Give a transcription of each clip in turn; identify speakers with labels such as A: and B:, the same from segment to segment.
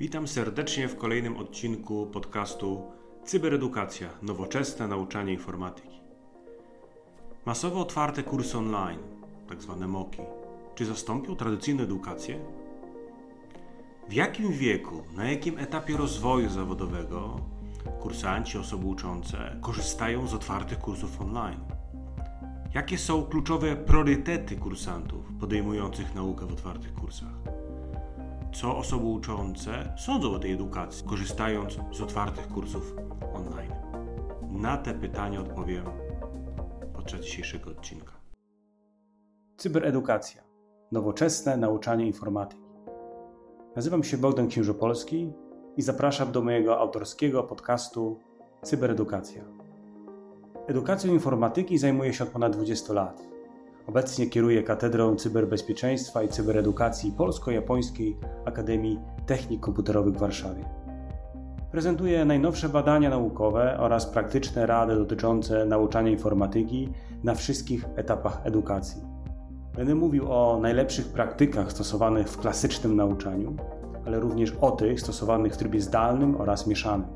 A: Witam serdecznie w kolejnym odcinku podcastu Cyberedukacja nowoczesne nauczanie informatyki. Masowo otwarte kursy online, tak zwane MOOCi, czy zastąpią tradycyjną edukację? W jakim wieku, na jakim etapie rozwoju zawodowego kursanci, osoby uczące korzystają z otwartych kursów online? Jakie są kluczowe priorytety kursantów podejmujących naukę w otwartych kursach? Co osoby uczące sądzą o tej edukacji, korzystając z otwartych kursów online? Na te pytania odpowiem podczas dzisiejszego odcinka.
B: Cyberedukacja. Nowoczesne nauczanie informatyki. Nazywam się Bogdan Księżopolski i zapraszam do mojego autorskiego podcastu Cyberedukacja. Edukacją informatyki zajmuję się od ponad 20 lat. Obecnie kieruję Katedrą Cyberbezpieczeństwa i Cyberedukacji Polsko-Japońskiej Akademii Technik Komputerowych w Warszawie. Prezentuję najnowsze badania naukowe oraz praktyczne rady dotyczące nauczania informatyki na wszystkich etapach edukacji. Będę mówił o najlepszych praktykach stosowanych w klasycznym nauczaniu, ale również o tych stosowanych w trybie zdalnym oraz mieszanym.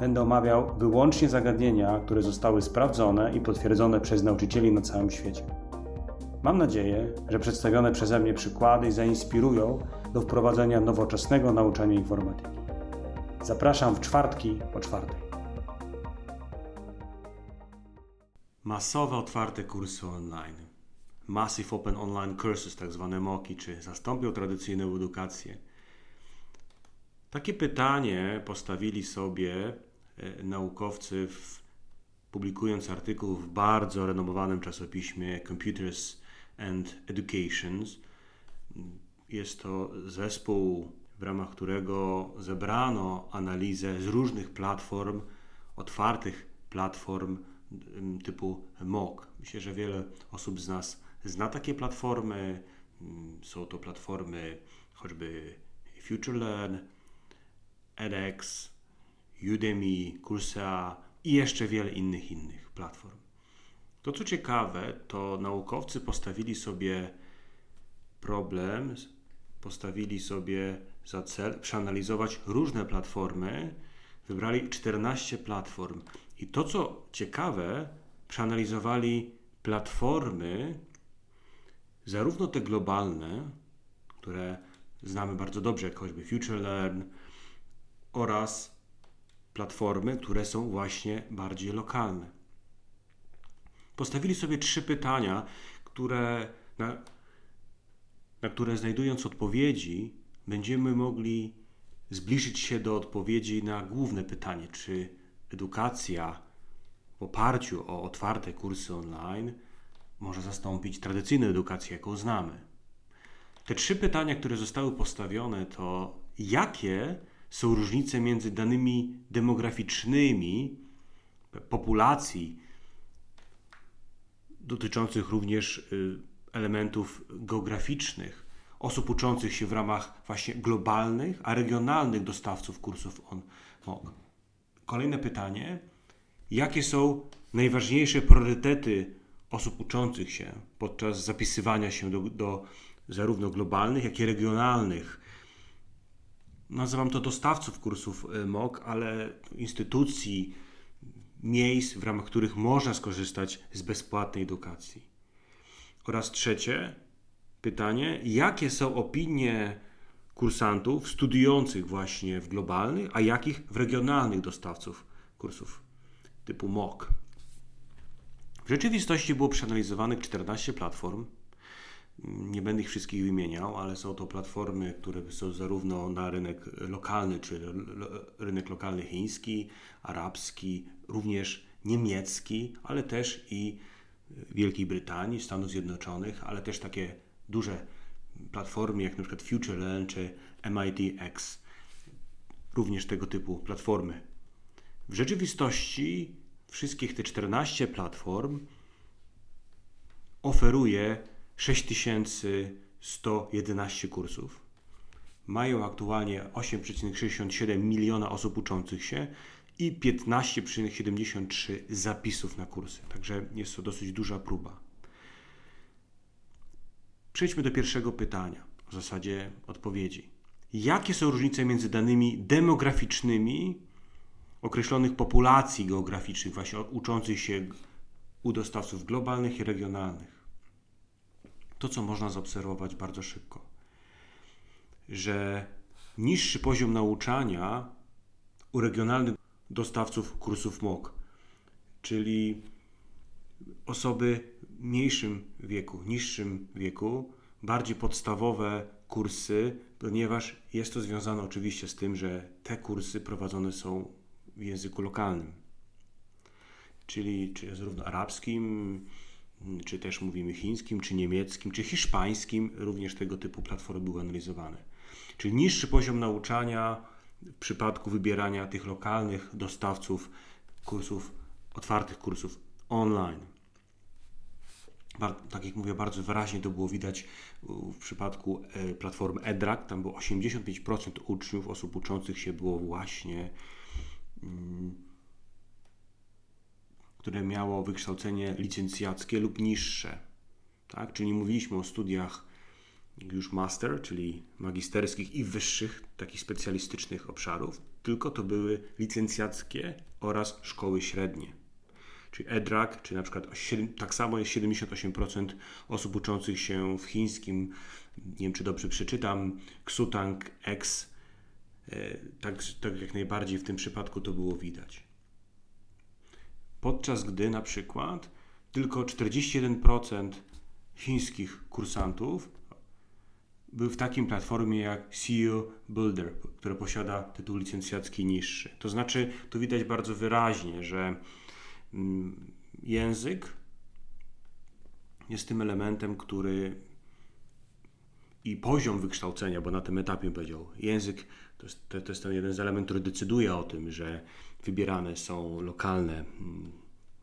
B: Będę omawiał wyłącznie zagadnienia, które zostały sprawdzone i potwierdzone przez nauczycieli na całym świecie. Mam nadzieję, że przedstawione przeze mnie przykłady zainspirują do wprowadzenia nowoczesnego nauczania informatyki. Zapraszam w czwartki o czwartej.
A: Masowe otwarte kursy online. Massive Open Online Courses, tak zwane MOOCi, czy zastąpią tradycyjną edukację? Takie pytanie postawili sobie e, naukowcy w, publikując artykuł w bardzo renomowanym czasopiśmie Computers and Educations. Jest to zespół, w ramach którego zebrano analizę z różnych platform, otwartych platform typu MOOC. Myślę, że wiele osób z nas zna takie platformy. Są to platformy choćby FutureLearn, edX, Udemy, Coursera i jeszcze wiele innych innych platform. To co ciekawe, to naukowcy postawili sobie problem, postawili sobie za cel przeanalizować różne platformy, wybrali 14 platform. I to co ciekawe, przeanalizowali platformy, zarówno te globalne, które znamy bardzo dobrze, jak choćby FutureLearn, oraz platformy, które są właśnie bardziej lokalne. Postawili sobie trzy pytania, które, na, na które znajdując odpowiedzi, będziemy mogli zbliżyć się do odpowiedzi na główne pytanie, czy edukacja w oparciu o otwarte kursy online może zastąpić tradycyjną edukację, jaką znamy. Te trzy pytania, które zostały postawione, to jakie są różnice między danymi demograficznymi populacji, dotyczących również y, elementów geograficznych, osób uczących się w ramach właśnie globalnych, a regionalnych dostawców kursów on MOOC. Kolejne pytanie: jakie są najważniejsze priorytety osób uczących się podczas zapisywania się do, do zarówno globalnych, jak i regionalnych nazywam to dostawców kursów y, MOOC, ale instytucji, miejsc, w ramach których można skorzystać z bezpłatnej edukacji. Oraz trzecie pytanie, jakie są opinie kursantów studiujących właśnie w globalnych, a jakich w regionalnych dostawców kursów typu MOOC. W rzeczywistości było przeanalizowanych 14 platform, nie będę ich wszystkich wymieniał, ale są to platformy, które są zarówno na rynek lokalny, czyli rynek lokalny chiński, arabski, również niemiecki, ale też i Wielkiej Brytanii, Stanów Zjednoczonych, ale też takie duże platformy jak przykład FutureLearn czy MITx. Również tego typu platformy. W rzeczywistości wszystkich te 14 platform oferuje 6111 kursów. Mają aktualnie 8,67 miliona osób uczących się i 15,73 zapisów na kursy. Także jest to dosyć duża próba. Przejdźmy do pierwszego pytania, w zasadzie odpowiedzi. jakie są różnice między danymi demograficznymi określonych populacji geograficznych, właśnie uczących się u dostawców globalnych i regionalnych. To, co można zaobserwować bardzo szybko, że niższy poziom nauczania u regionalnych dostawców kursów MOOC, czyli osoby w mniejszym wieku, niższym wieku, bardziej podstawowe kursy, ponieważ jest to związane oczywiście z tym, że te kursy prowadzone są w języku lokalnym, czyli czy zarówno arabskim, czy też mówimy chińskim, czy niemieckim, czy hiszpańskim, również tego typu platformy były analizowane. Czyli niższy poziom nauczania w przypadku wybierania tych lokalnych dostawców kursów, otwartych kursów online. Tak jak mówię, bardzo wyraźnie to było widać w przypadku e, platformy EDRAC. Tam było 85% uczniów, osób uczących się było właśnie Mm, które miało wykształcenie licencjackie lub niższe. Tak? Czyli mówiliśmy o studiach już master, czyli magisterskich i wyższych, takich specjalistycznych obszarów, tylko to były licencjackie oraz szkoły średnie. Czyli EDRAC, czy na przykład tak samo jest 78% osób uczących się w chińskim, nie wiem czy dobrze przeczytam, Ksutang X E, tak, tak jak najbardziej w tym przypadku to było widać. Podczas gdy na przykład tylko 41% chińskich kursantów był w takim platformie jak CEO Builder, która posiada tytuł licencjacki niższy. To znaczy, tu widać bardzo wyraźnie, że mm, język jest tym elementem, który i poziom wykształcenia, bo na tym etapie powiedział, język to jest, to, to jest ten jeden z elementów, który decyduje o tym, że wybierane są lokalne mm,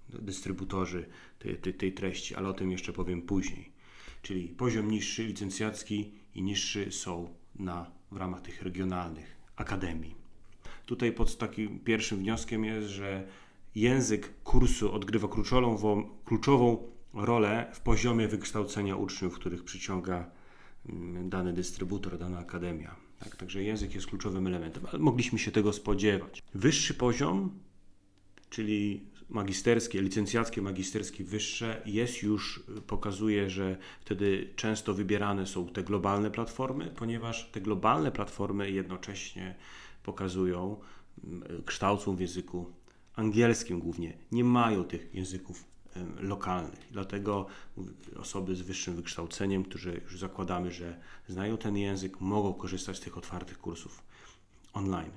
A: dystrybutorzy tej, tej, tej treści, ale o tym jeszcze powiem później. Czyli poziom niższy, licencjacki i niższy są na, w ramach tych regionalnych akademii. Tutaj pod takim pierwszym wnioskiem jest, że język kursu odgrywa kluczową, kluczową rolę w poziomie wykształcenia uczniów, których przyciąga mm, dany dystrybutor, dana akademia. Tak, także język jest kluczowym elementem, ale mogliśmy się tego spodziewać. Wyższy poziom, czyli magisterskie, licencjackie, magisterskie wyższe, jest już, pokazuje, że wtedy często wybierane są te globalne platformy, ponieważ te globalne platformy jednocześnie pokazują, kształcą w języku angielskim głównie. Nie mają tych języków lokalnych. Dlatego osoby z wyższym wykształceniem, którzy już zakładamy, że znają ten język, mogą korzystać z tych otwartych kursów online.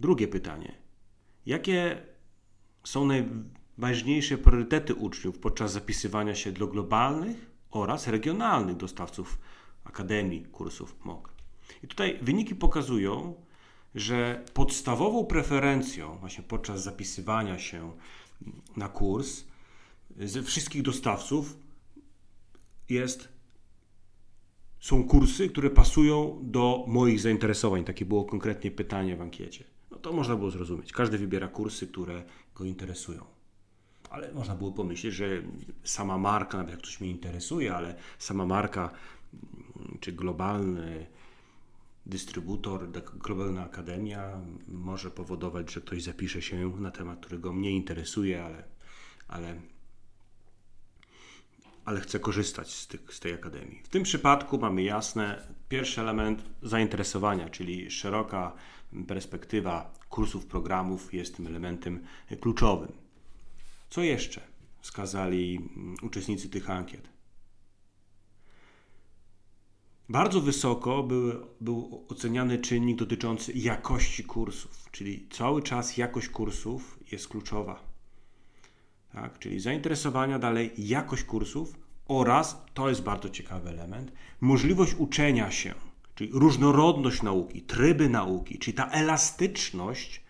A: Drugie pytanie. Jakie są najważniejsze priorytety uczniów podczas zapisywania się do globalnych oraz regionalnych dostawców akademii kursów MOOC? I tutaj wyniki pokazują, że podstawową preferencją właśnie podczas zapisywania się na kurs ze wszystkich dostawców jest, są kursy, które pasują do moich zainteresowań. Takie było konkretnie pytanie w ankiecie. No to można było zrozumieć. Każdy wybiera kursy, które go interesują. Ale można było pomyśleć, że sama marka, nawet jak coś mnie interesuje, ale sama marka czy globalny dystrybutor, globalna akademia może powodować, że ktoś zapisze się na temat, którego mnie interesuje, ale, ale ale chcę korzystać z, tych, z tej akademii. W tym przypadku mamy jasne, pierwszy element zainteresowania, czyli szeroka perspektywa kursów, programów jest tym elementem kluczowym. Co jeszcze wskazali mm, uczestnicy tych ankiet? Bardzo wysoko był, był oceniany czynnik dotyczący jakości kursów, czyli cały czas jakość kursów jest kluczowa. Tak? Czyli zainteresowania, dalej jakość kursów oraz, to jest bardzo ciekawy element, możliwość uczenia się, czyli różnorodność nauki, tryby nauki, czyli ta elastyczność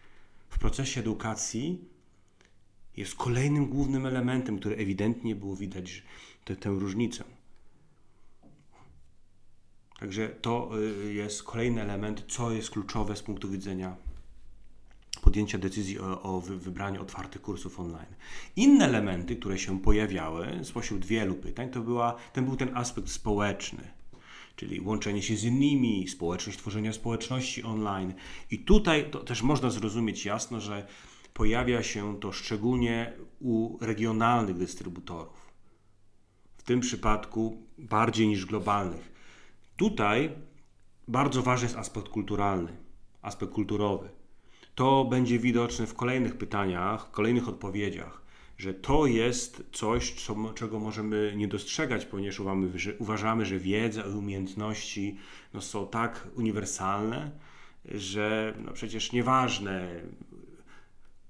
A: w procesie edukacji jest kolejnym głównym elementem, który ewidentnie było widać tę, tę różnicę. Także to y, jest kolejny element, co jest kluczowe z punktu widzenia podjęcia decyzji o, o wybraniu otwartych kursów online. Inne elementy, które się pojawiały spośród wielu pytań, to była, ten był ten aspekt społeczny. czyli łączenie się z innymi, społeczność, tworzenia społeczności online. I tutaj to też można zrozumieć jasno, że pojawia się to szczególnie u regionalnych dystrybutorów. W tym przypadku bardziej niż globalnych. Tutaj bardzo ważny jest aspekt kulturalny, aspekt kulturowy. To będzie widoczne w kolejnych pytaniach, w kolejnych odpowiedziach, że to jest coś, co, czego możemy nie dostrzegać, ponieważ uważamy, że, uważamy, że wiedza i umiejętności no, są tak uniwersalne, że no, przecież nieważne,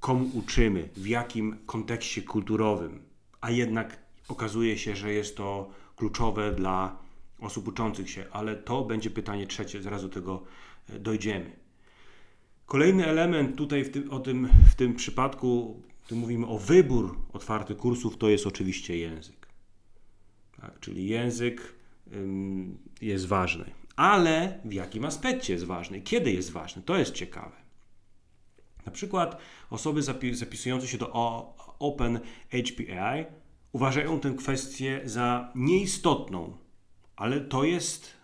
A: komu uczymy, w jakim kontekście kulturowym, a jednak okazuje się, że jest to kluczowe dla osób uczących się, ale to będzie pytanie trzecie, zaraz do tego e, dojdziemy. Kolejny element tutaj w tym, o tym, w tym przypadku, tu mówimy o wybór otwartych kursów, to jest oczywiście język. Tak, czyli język ym, jest ważny. Ale w jakim aspekcie jest ważny? Kiedy jest ważny? To jest ciekawe. Na przykład osoby zapisujące się do Open HPI uważają tę kwestię za nieistotną, ale to jest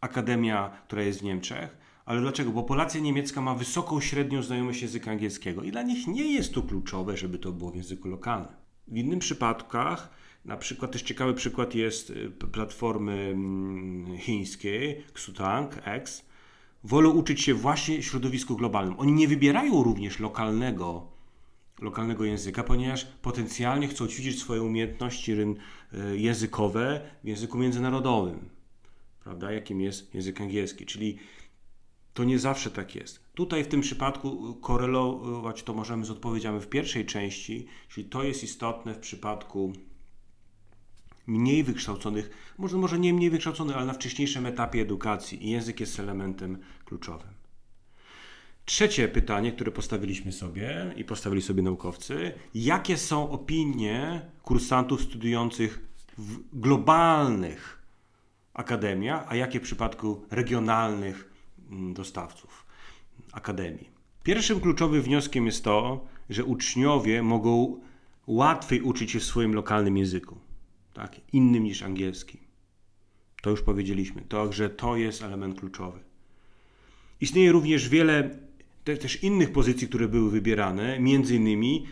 A: akademia, która jest w Niemczech. Ale dlaczego? Bo Polacja niemiecka ma wysoką średnią znajomość języka angielskiego i dla nich nie jest to kluczowe, żeby to było w języku lokalnym. W innych przypadkach, na przykład też ciekawy przykład jest y, platformy mm, chińskiej, Xutang, X, wolą uczyć się właśnie w środowisku globalnym. Oni nie wybierają również lokalnego, lokalnego języka, ponieważ potencjalnie chcą ćwiczyć swoje umiejętności y, językowe w języku międzynarodowym, prawda, jakim jest język angielski. Czyli to nie zawsze tak jest. Tutaj w tym przypadku korelować to możemy z odpowiedziami w pierwszej części, czyli to jest istotne w przypadku mniej wykształconych, może, może nie mniej wykształconych, ale na wcześniejszym etapie edukacji i język jest elementem kluczowym. Trzecie pytanie, które postawiliśmy sobie i postawili sobie naukowcy, jakie są opinie kursantów studiujących w globalnych akademiach, a jakie w przypadku regionalnych dostawców akademii. Pierwszym kluczowym wnioskiem jest to, że uczniowie mogą łatwiej uczyć się w swoim lokalnym języku tak, innym niż angielski. To już powiedzieliśmy, to, że to jest element kluczowy. Istnieje również wiele te, też innych pozycji, które były wybierane, między innymi,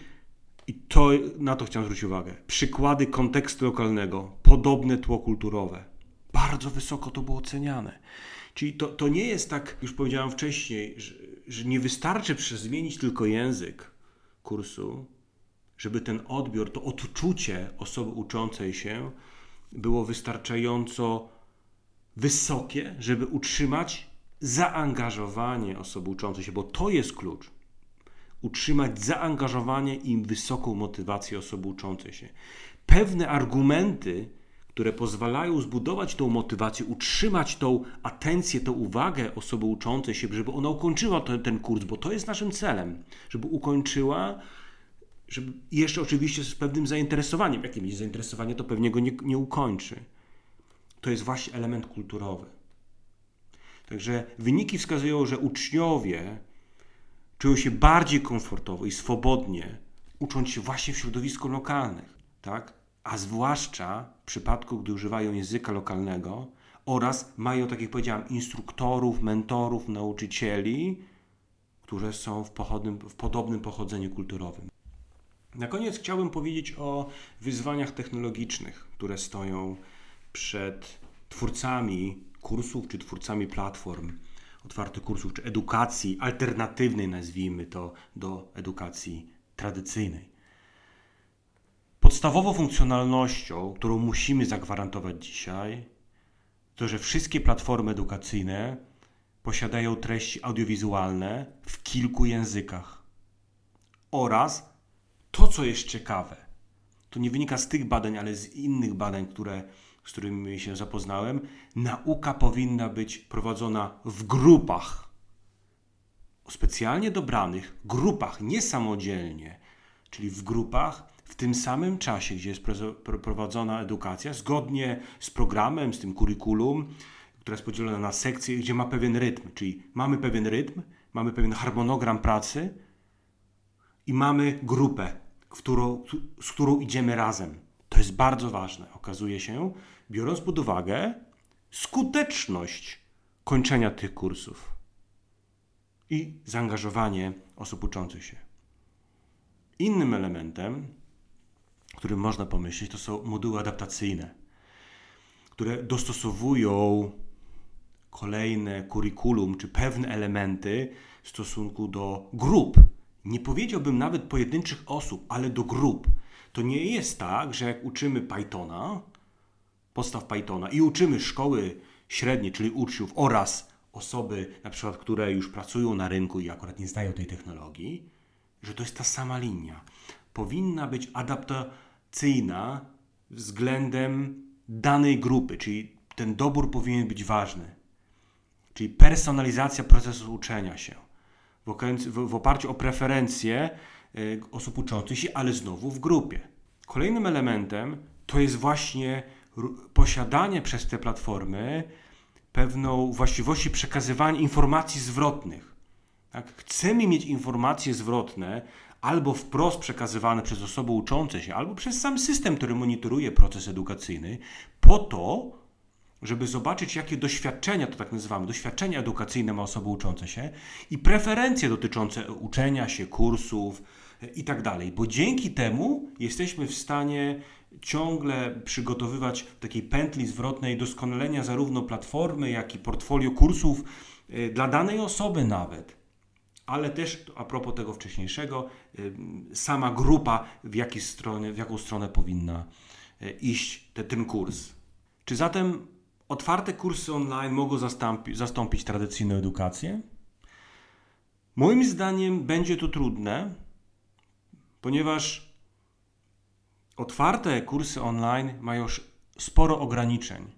A: i to, na to chciałem zwrócić uwagę, przykłady kontekstu lokalnego, podobne tło kulturowe. Bardzo wysoko to było oceniane. Czyli to, to nie jest tak, już powiedziałem wcześniej, że, że nie wystarczy zmienić tylko język kursu, żeby ten odbiór, to odczucie osoby uczącej się było wystarczająco wysokie, żeby utrzymać zaangażowanie osoby uczącej się, bo to jest klucz. Utrzymać zaangażowanie i wysoką motywację osoby uczącej się. Pewne argumenty, które pozwalają zbudować tą motywację, utrzymać tą atencję, tą uwagę osoby uczącej się, żeby ona ukończyła ten, ten kurs, bo to jest naszym celem, żeby ukończyła żeby jeszcze oczywiście z pewnym zainteresowaniem. Jakim zainteresowanie, to pewnie go nie, nie ukończy. To jest właśnie element kulturowy. Także wyniki wskazują, że uczniowie czują się bardziej komfortowo i swobodnie, ucząc się właśnie w środowisku lokalnych, tak? A zwłaszcza w przypadku, gdy używają języka lokalnego oraz mają, tak jak powiedziałem, instruktorów, mentorów, nauczycieli, którzy są w, pochodnym, w podobnym pochodzeniu kulturowym. Na koniec chciałbym powiedzieć o wyzwaniach technologicznych, które stoją przed twórcami kursów czy twórcami platform otwartych kursów, czy edukacji alternatywnej, nazwijmy to, do edukacji tradycyjnej. Podstawową funkcjonalnością, którą musimy zagwarantować dzisiaj, to, że wszystkie platformy edukacyjne posiadają treści audiowizualne w kilku językach oraz to, co jest ciekawe, to nie wynika z tych badań, ale z innych badań, które, z którymi się zapoznałem. Nauka powinna być prowadzona w grupach, o specjalnie dobranych grupach, nie samodzielnie, czyli w grupach w tym samym czasie, gdzie jest prowadzona edukacja, zgodnie z programem, z tym kurikulum, która jest podzielona na sekcje, gdzie ma pewien rytm, czyli mamy pewien rytm, mamy pewien harmonogram pracy, i mamy grupę, którą, z którą idziemy razem. To jest bardzo ważne. Okazuje się, biorąc pod uwagę skuteczność kończenia tych kursów i zaangażowanie osób uczących się. Innym elementem, którym można pomyśleć, to są moduły adaptacyjne, które dostosowują kolejne kurikulum czy pewne elementy w stosunku do grup. Nie powiedziałbym nawet pojedynczych osób, ale do grup. To nie jest tak, że jak uczymy Pythona, podstaw Pythona i uczymy szkoły średnie, czyli uczniów oraz osoby, na przykład, które już pracują na rynku i akurat nie znają tej technologii, że to jest ta sama linia. Powinna być adaptacyjna względem danej grupy, czyli ten dobór powinien być ważny. Czyli personalizacja procesu uczenia się w, oparciu o preferencje y, osób uczących się, ale znowu w grupie. Kolejnym elementem to jest właśnie posiadanie przez te platformy pewną właściwości przekazywania informacji zwrotnych. Tak? Chcemy mieć informacje zwrotne albo wprost przekazywane przez osoby uczące się, albo przez sam system, który monitoruje proces edukacyjny, po to, żeby zobaczyć, jakie doświadczenia, to tak nazywamy, doświadczenia edukacyjne ma osoba ucząca się i preferencje dotyczące uczenia się, kursów e, i tak. Bo dzięki temu jesteśmy w stanie ciągle przygotowywać takiej pętli zwrotnej doskonalenia zarówno platformy, jak i portfolio kursów e, dla danej osoby nawet. Ale też a propos tego wcześniejszego, e, sama grupa, w, jakiej stronę, w jaką stronę powinna iść te, ten kurs. Czy zatem otwarte kursy online mogą zastąpi, zastąpić tradycyjną edukację? Moim zdaniem będzie to trudne, ponieważ otwarte kursy online mają sporo ograniczeń.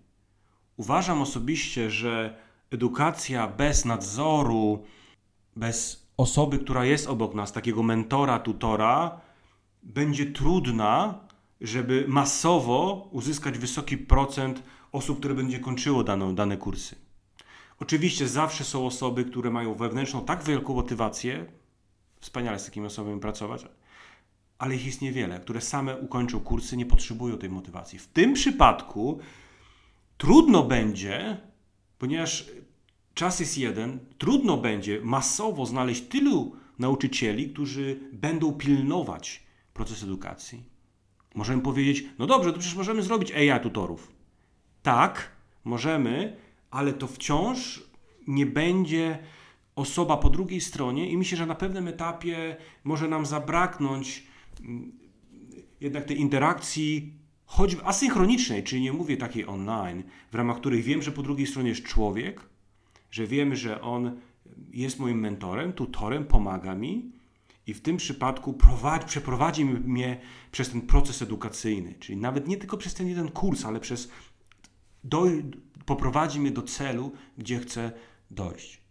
A: Uważam osobiście, że edukacja bez nadzoru, bez osoby, która jest obok nas, takiego mentora, tutora, będzie trudna, żeby masowo uzyskać wysoki procent osób, które będzie kończyło dane, dane kursy. Oczywiście zawsze są osoby, które mają wewnętrzną tak wielką motywację, wspaniale z takimi osobami pracować, ale ich jest niewiele, które same ukończą kursy, nie potrzebują tej motywacji. W tym przypadku trudno będzie, ponieważ czas jest jeden, trudno będzie masowo znaleźć tylu nauczycieli, którzy będą pilnować proces edukacji. Możemy powiedzieć, no dobrze, to przecież możemy zrobić AI tutorów. Tak, możemy, ale to wciąż nie będzie osoba po drugiej stronie i myślę, że na pewnym etapie może nam zabraknąć mm, jednak tej interakcji choćby asynchronicznej, czyli nie mówię takiej online, w ramach których wiem, że po drugiej stronie jest człowiek, że wiem, że on jest moim mentorem, tutorem, pomaga mi i w tym przypadku prowadzi, przeprowadzi mnie przez ten proces edukacyjny, czyli nawet nie tylko przez ten jeden kurs, ale przez do, poprowadzi mnie do celu, gdzie chcę dojść.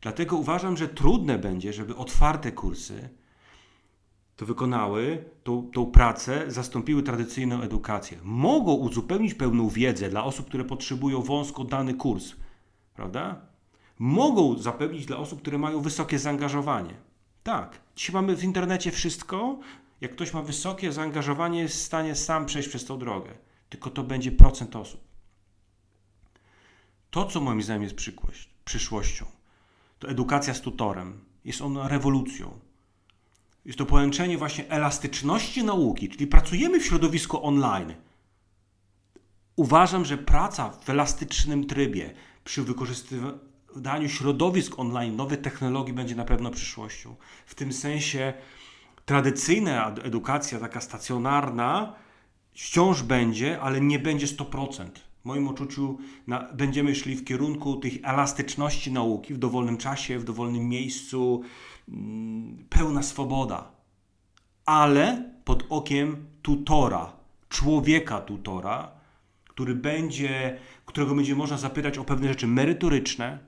A: Dlatego uważam, że trudne będzie, żeby otwarte kursy to wykonały, tą, tą pracę zastąpiły tradycyjną edukację. Mogą uzupełnić pełną wiedzę dla osób, które potrzebują wąsko dany kurs, prawda? Mogą zapewnić dla osób, które mają wysokie zaangażowanie. Tak, dzisiaj mamy w internecie wszystko. Jak ktoś ma wysokie zaangażowanie, jest w stanie sam przejść przez tą drogę. Tylko to będzie procent osób. To, co moim zdaniem jest przyszłością, to edukacja z tutorem. Jest ona rewolucją. Jest to połączenie właśnie elastyczności nauki, czyli pracujemy w środowisku online. Uważam, że praca w elastycznym trybie przy wykorzystywaniu środowisk online, nowych technologii będzie na pewno przyszłością. W tym sensie tradycyjna edukacja, taka stacjonarna, wciąż będzie, ale nie będzie 100% w moim odczuciu na, będziemy szli w kierunku tych elastyczności nauki w dowolnym czasie, w dowolnym miejscu, mm, pełna swoboda, ale pod okiem tutora, człowieka tutora, który będzie, którego będzie można zapytać o pewne rzeczy merytoryczne,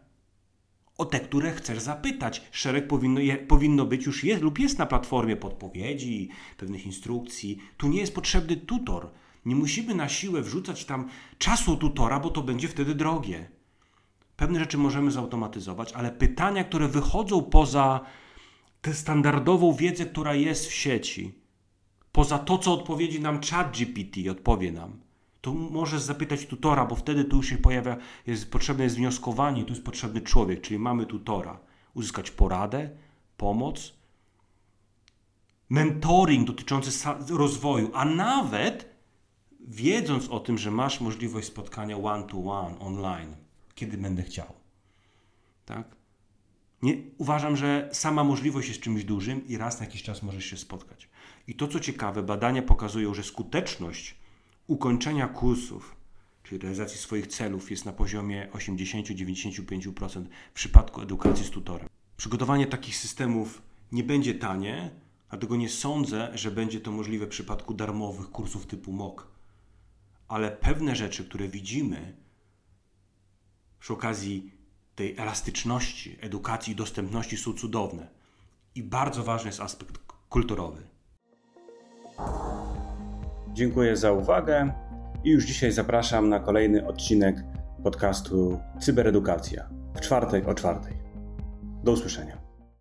A: o te, które chcesz zapytać. Szereg powinno, je, powinno być już jest lub jest na platformie podpowiedzi, pewnych instrukcji. Tu nie jest potrzebny tutor nie musimy na siłę wrzucać tam czasu tutora, bo to będzie wtedy drogie. Pewne rzeczy możemy zautomatyzować, ale pytania, które wychodzą poza tę standardową wiedzę, która jest w sieci, poza to, co odpowiedzi nam chat GPT, odpowie nam, to możesz zapytać tutora, bo wtedy tu się pojawia, jest potrzebne jest wnioskowanie, tu jest potrzebny człowiek, czyli mamy tutora. Uzyskać poradę, pomoc, mentoring dotyczący rozwoju, a nawet wiedząc o tym, że masz możliwość spotkania one-to-one -one, online, kiedy będę chciał. Tak? Nie, uważam, że sama możliwość jest czymś dużym i raz na jakiś czas możesz się spotkać. I to, co ciekawe, badania pokazują, że skuteczność ukończenia kursów, czyli realizacji swoich celów, jest na poziomie 80-95% w przypadku edukacji z tutorem. Przygotowanie takich systemów nie będzie tanie, dlatego nie sądzę, że będzie to możliwe w przypadku darmowych kursów typu MOOC. Ale pewne rzeczy, które widzimy przy okazji tej elastyczności, edukacji i dostępności są cudowne. I bardzo ważny jest aspekt kulturowy.
B: Dziękuję za uwagę i już dzisiaj zapraszam na kolejny odcinek podcastu Cyberedukacja w czwartek o czwartej. Do usłyszenia.